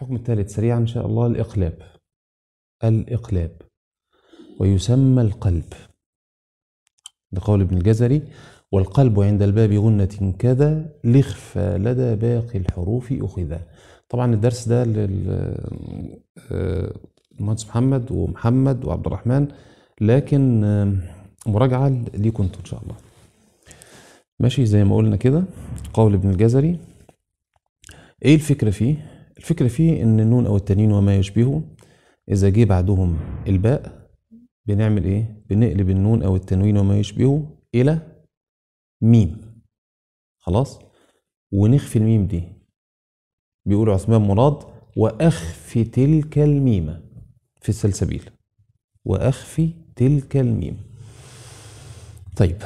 الحكم الثالث سريعا إن شاء الله الإقلاب. الإقلاب. ويسمى القلب. بقول ابن الجزري والقلب عند الباب غنة كذا لخفى لدى باقي الحروف أخذا. طبعا الدرس ده للمهندس محمد ومحمد وعبد الرحمن لكن آه، مراجعة ليكم أنتوا إن شاء الله. ماشي زي ما قلنا كده. قول ابن الجزري إيه الفكرة فيه؟ الفكرة فيه إن النون أو التنوين وما يشبهه إذا جه بعدهم الباء بنعمل إيه؟ بنقلب النون أو التنوين وما يشبهه إلى ميم. خلاص؟ ونخفي الميم دي. بيقول عثمان مراد وأخفي تلك الميمة في السلسبيل. وأخفي تلك الميم. طيب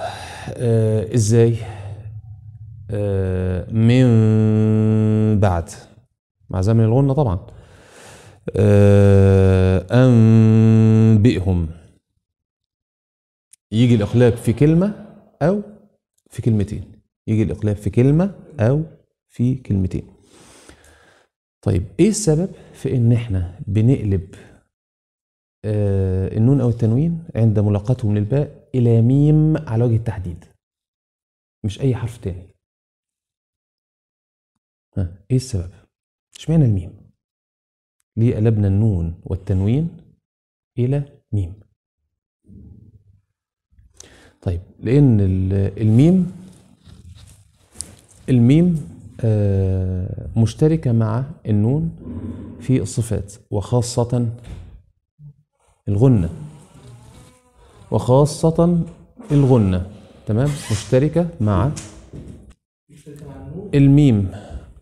آه إزاي؟ آه من بعد. مع زمن الغنة طبعا. آه أنبئهم. يجي الإقلاب في كلمة أو في كلمتين. يجي الإقلاب في كلمة أو في كلمتين. طيب إيه السبب في إن إحنا بنقلب آه النون أو التنوين عند ملاقاتهم للباء إلى ميم على وجه التحديد؟ مش أي حرف تاني. ها إيه السبب؟ اشمعنى الميم؟ ليه قلبنا النون والتنوين إلى ميم؟ طيب لأن ال- الميم الميم آه، مشتركة مع النون في الصفات وخاصة الغنة وخاصة الغنة تمام مشتركة مع الميم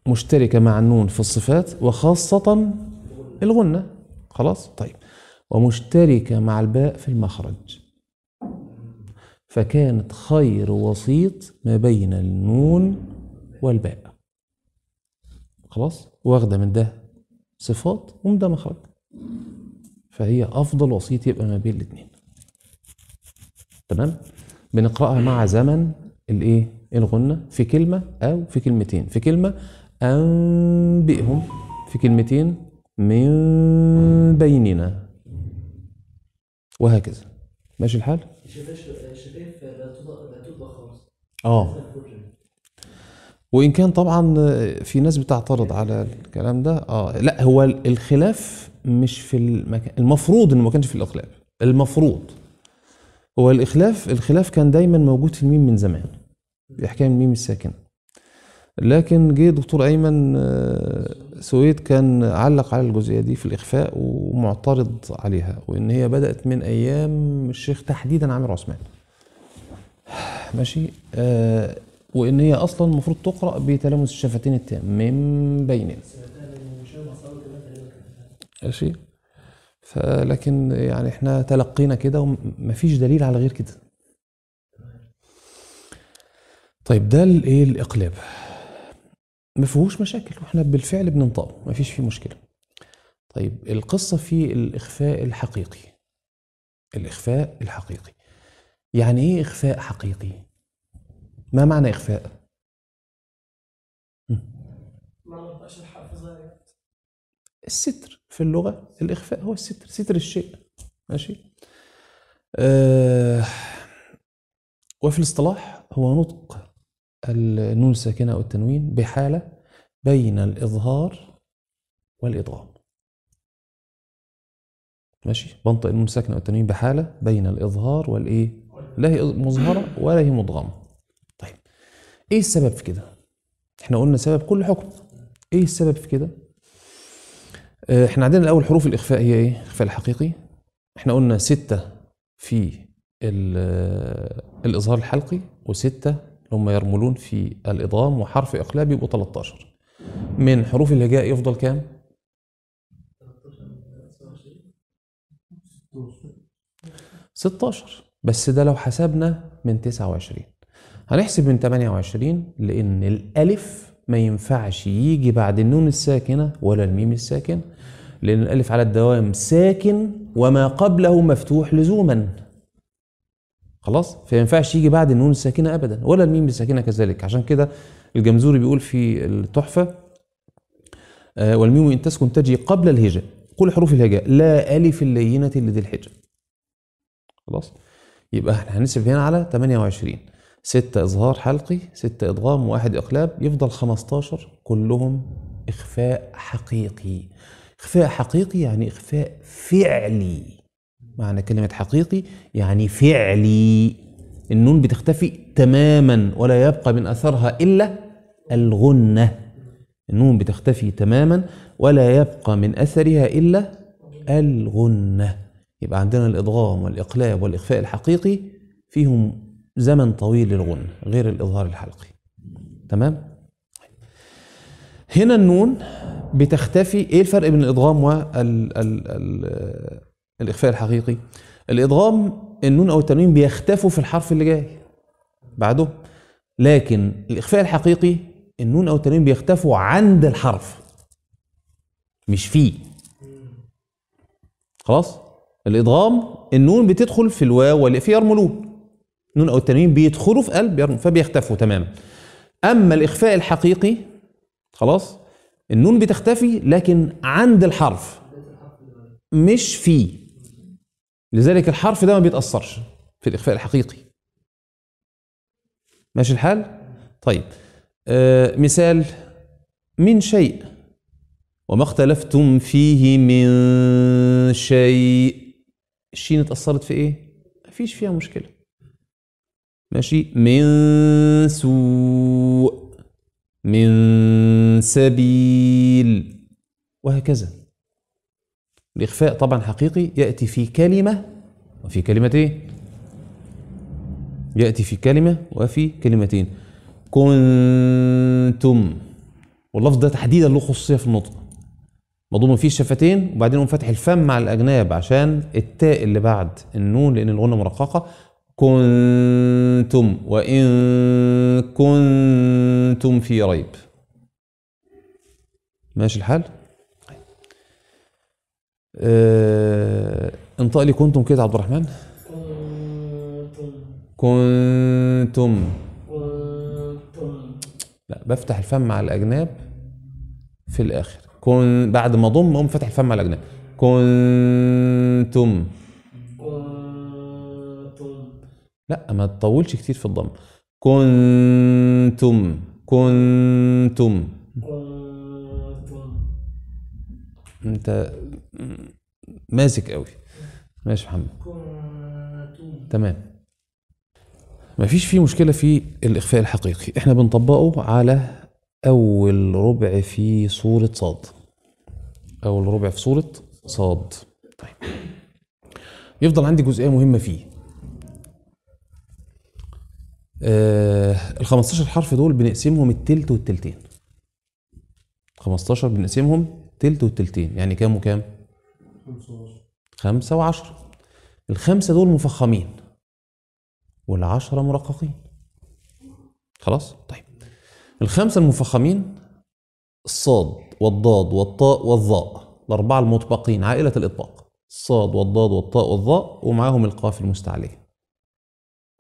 مشتركة مع النون في الصفات وخاصة الغنة. خلاص؟ طيب. ومشتركة مع الباء في المخرج. فكانت خير وسيط ما بين النون والباء. خلاص؟ واخدة من ده صفات ومن ده مخرج. فهي أفضل وسيط يبقى ما بين الاتنين. تمام؟ بنقرأها مع زمن الإيه؟ الغنة. في كلمة أو في كلمتين. في كلمة أنبئهم في كلمتين من بيننا. وهكذا. ماشي الحال؟ تطبق خالص آه. وإن كان طبعا في ناس بتعترض على الكلام ده آه. لا هو الخلاف مش في المكان المفروض إنه ما كانش في الاقلاب المفروض. هو الإخلاف الخلاف كان دايما موجود في الميم من زمان. احكام الميم الساكن لكن جه دكتور أيمن آه، سويد كان علق على الجزئية دي في الإخفاء ومعترض عليها وإن هي بدأت من أيام الشيخ تحديدا عامر عثمان. ماشي؟ آه وإن هي أصلا المفروض تقرأ بتلامس الشفتين التام من بيننا. ماشي؟ فلكن يعني إحنا تلقينا كده ومفيش دليل على غير كده. طيب ده الايه الإقلاب؟ ما فيهوش مشاكل وإحنا بالفعل بننطقه مفيش فيه مشكلة. طيب القصة في الإخفاء الحقيقي. الإخفاء الحقيقي. يعني إيه إخفاء حقيقي؟ ما معنى إخفاء؟ ما الستر. في اللغة الإخفاء هو الستر ستر الشيء. ماشي؟ آه وفي الاصطلاح هو نطق. النون الساكنة أو التنوين بحالة بين الإظهار والإدغام ماشي؟ بنطق النون الساكنة أو التنوين بحالة بين الإظهار والإيه؟ لا هي مظهرة ولا هي مدغمة طيب إيه السبب في كده؟ إحنا قلنا سبب كل حكم. إيه السبب في كده؟ آه، إحنا عندنا الأول حروف الإخفاء هي إيه؟ الاخفاء الحقيقي. إحنا قلنا ستة في آه، الإظهار الحلقي وستة هم يرملون في الادغام وحرف إقلاب يبقوا 13 من حروف الهجاء يفضل كام؟ 16 بس ده لو حسبنا من 29 هنحسب من 28 لأن الألف ما ينفعش يجي بعد النون الساكنة ولا الميم الساكن لأن الألف على الدوام ساكن وما قبله مفتوح لزوما. خلاص؟ فما ينفعش يجي بعد النون الساكنه ابدا ولا الميم الساكنه كذلك. عشان كده الجمزوري بيقول في التحفة آه، والميم إن تسكن تجي قبل الهجاء. كل حروف الهجاء. لا ألف اللينة لذي الحجة. خلاص؟ يبقى إحنا هنسب هنا على 28 ستة إظهار حلقي ستة إدغام واحد إقلاب يفضل 15 كلهم إخفاء حقيقي. إخفاء حقيقي يعني إخفاء فعلي. معنى كلمة حقيقي يعني فعلي. النون بتختفي تماما ولا يبقى من أثرها إلا الغنة. النون بتختفي تماما ولا يبقى من أثرها إلا الغنة. يبقى عندنا الإضغام والإقلاب والإخفاء الحقيقي فيهم زمن طويل للغنة غير الإظهار الحلقي. تمام؟ هنا النون بتختفي. إيه الفرق بين الادغام والإخفاء الحقيقي. الادغام النون أو التنوين بيختفوا في الحرف اللي جاي بعده لكن الإخفاء الحقيقي النون أو التنوين بيختفوا عند الحرف مش فيه. خلاص؟ الادغام النون بتدخل في الواو واللي في يرملون النون أو التنوين بيدخلوا في قلب فبيختفوا تماما. أما الإخفاء الحقيقي خلاص؟ النون بتختفي لكن عند الحرف مش فيه. لذلك الحرف ده ما بيتأثرش في الإخفاء الحقيقي. ماشي الحال؟ طيب. آه مثال. من شيء. وما اختلفتم فيه من شيء. الشين اتأثرت في إيه؟ مفيش فيها مشكلة. ماشي. من سوء. من سبيل. وهكذا. الإخفاء طبعا حقيقي يأتي في كلمة وفي كلمتين. يأتي في كلمة وفي كلمتين. كنتم. واللفظ ده تحديدا له خصوصية في النطق. مضموم فيه الشفتين وبعدين يقوم فاتح الفم مع الأجناب عشان التاء اللي بعد النون لأن الغنة مرققة. كنتم. وإن كنتم في ريب. ماشي الحال؟ آه، انطق لي كنتم كده عبد الرحمن؟ كنتم. كنتم كنتم لا بفتح الفم مع الأجناب في الآخر. كن بعد ما ضم أقوم فاتح الفم مع الأجناب. كنتم. كنتم لا ما تطولش كتير في الضم. كنتم كنتم. كنتم. انت ماسك قوي. ماشي محمد. تمام. مفيش فيه مشكلة في الإخفاء الحقيقي. إحنا بنطبقه على أول ربع في سورة صاد. أول ربع في سورة صاد. طيب. يفضل عندي جزئية مهمة فيه. آه ال 15 حرف دول بنقسمهم التلت والتلتين. 15 بنقسمهم تلت والتلتين. يعني كام وكام؟ خمسة وعشرة الخمسة دول مفخمين. والعشرة مرققين. خلاص؟ طيب. الخمسة المفخمين الصاد والضاد والطاء والظاء. الأربعة المطبقين عائلة الإطباق. الصاد والضاد والطاء والظاء ومعاهم القاف المستعلية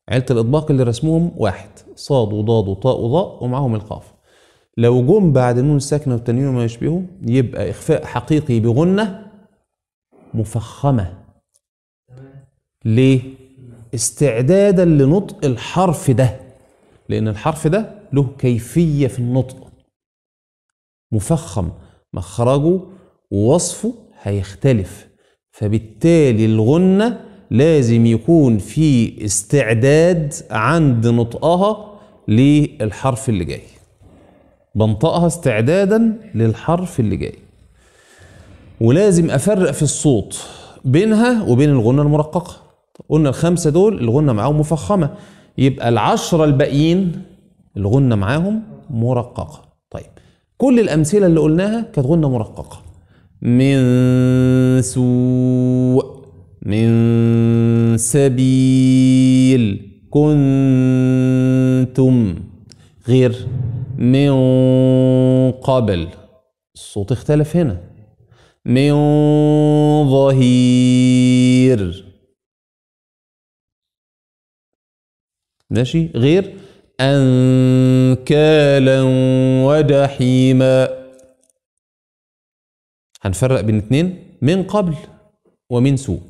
عيلة الإطباق اللي رسمهم واحد. صاد وضاد وطاء وظاء ومعاهم القاف. لو جم بعد النون الساكنة والتنوين وما يشبهه يبقى إخفاء حقيقي بغنة مفخمة. ليه؟ استعدادا لنطق الحرف ده. لأن الحرف ده له كيفية في النطق. مفخم. مخرجه ووصفه هيختلف. فبالتالي الغنة لازم يكون في استعداد عند نطقها للحرف اللي جاي. بنطقها استعدادا للحرف اللي جاي. ولازم أفرق في الصوت بينها وبين الغنة المرققة. قلنا الخمسة دول الغنة معاهم مفخمة. يبقى العشرة الباقيين الغنة معاهم مرققة. طيب كل الأمثلة اللي قلناها كانت غنة مرققة. من سوء من سبيل كنتم غير من قبل. الصوت اختلف هنا. من ظهير. ماشي. غير. أنكالا وجحيما هنفرق بين اتنين؟ من قبل ومن سوء.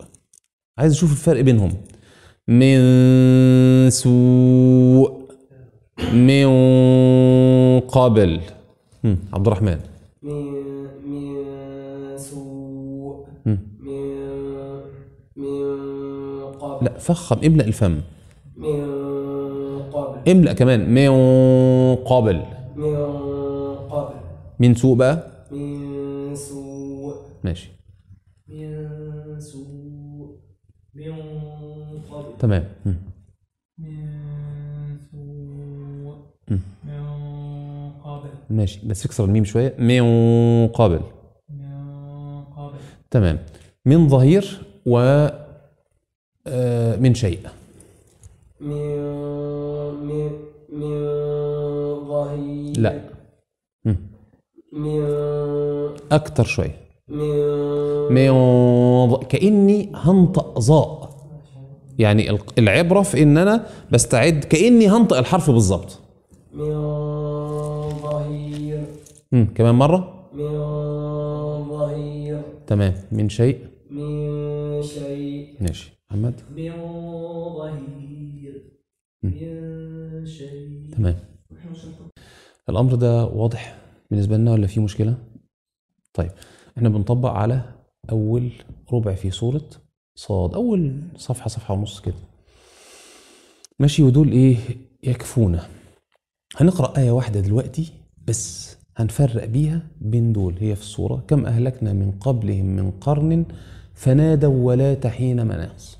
عايز أشوف الفرق بينهم. من سوء. من قبل. عبد الرحمن من من سوء. هم. من من قبل. لا فخم املأ الفم. من قبل. املأ كمان. من قبل. من قبل. من سوء بقى؟ من سوء. ماشي. من سوء. من قبل. تمام. ماشي. بس اكسر الميم شوية. من قبل تمام. من ظهير و آه، من شيء. من من ظهير لا. من أكتر شوية من كأني هنطق ظاء. يعني ال- العبرة في إن أنا بستعد كأني هنطق الحرف بالظبط من ظهير مم، كمان مرة؟ من ظهير. تمام. من شيء؟ من شيء. ماشي. محمد؟ من ظهير. من شيء. تمام. الأمر ده واضح بالنسبة لنا ولا في مشكلة؟ طيب إحنا بنطبق على أول ربع في سوره صاد. أول صفحة صفحة ونص كده. ماشي ودول إيه؟ يكفونا. هنقرأ آية واحدة دلوقتي بس. هنفرق بيها بين دول. هي في السوره كم أهلكنا من قبلهم من قرن فنادوا ولا تحين مناص.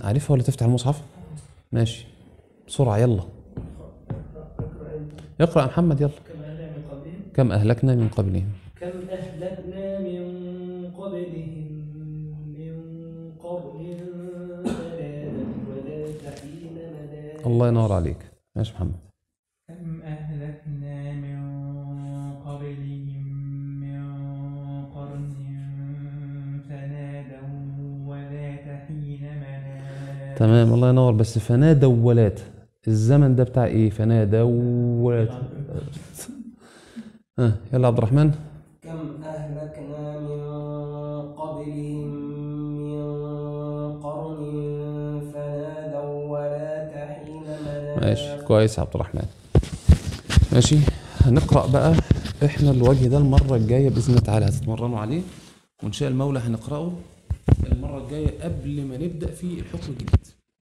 عارفها ولا تفتح المصحف؟ ماشي. بسرعة يلا. اقرأ يا محمد يلا. كم أهلنا من قبلهم؟ كم أهلكنا من قبلهم من قرن فنادت ولا تحين مناص. الله ينور عليك. ماشي محمد. تمام الله ينور. بس فنادوا ولات الزمن ده بتاع إيه؟ فنادوا ولات ها يلا عبد الرحمن. كم أهلكنا من قبلهم من قرن فنادوا ولا تحين ماشي كويس عبد الرحمن. ماشي هنقرأ بقى إحنا الوجه ده المرة الجاية بإذن الله تعالى هتتمرنوا عليه. وإن شاء المولى هنقرأه المرة الجاية قبل ما نبدأ في الحكم الجديد.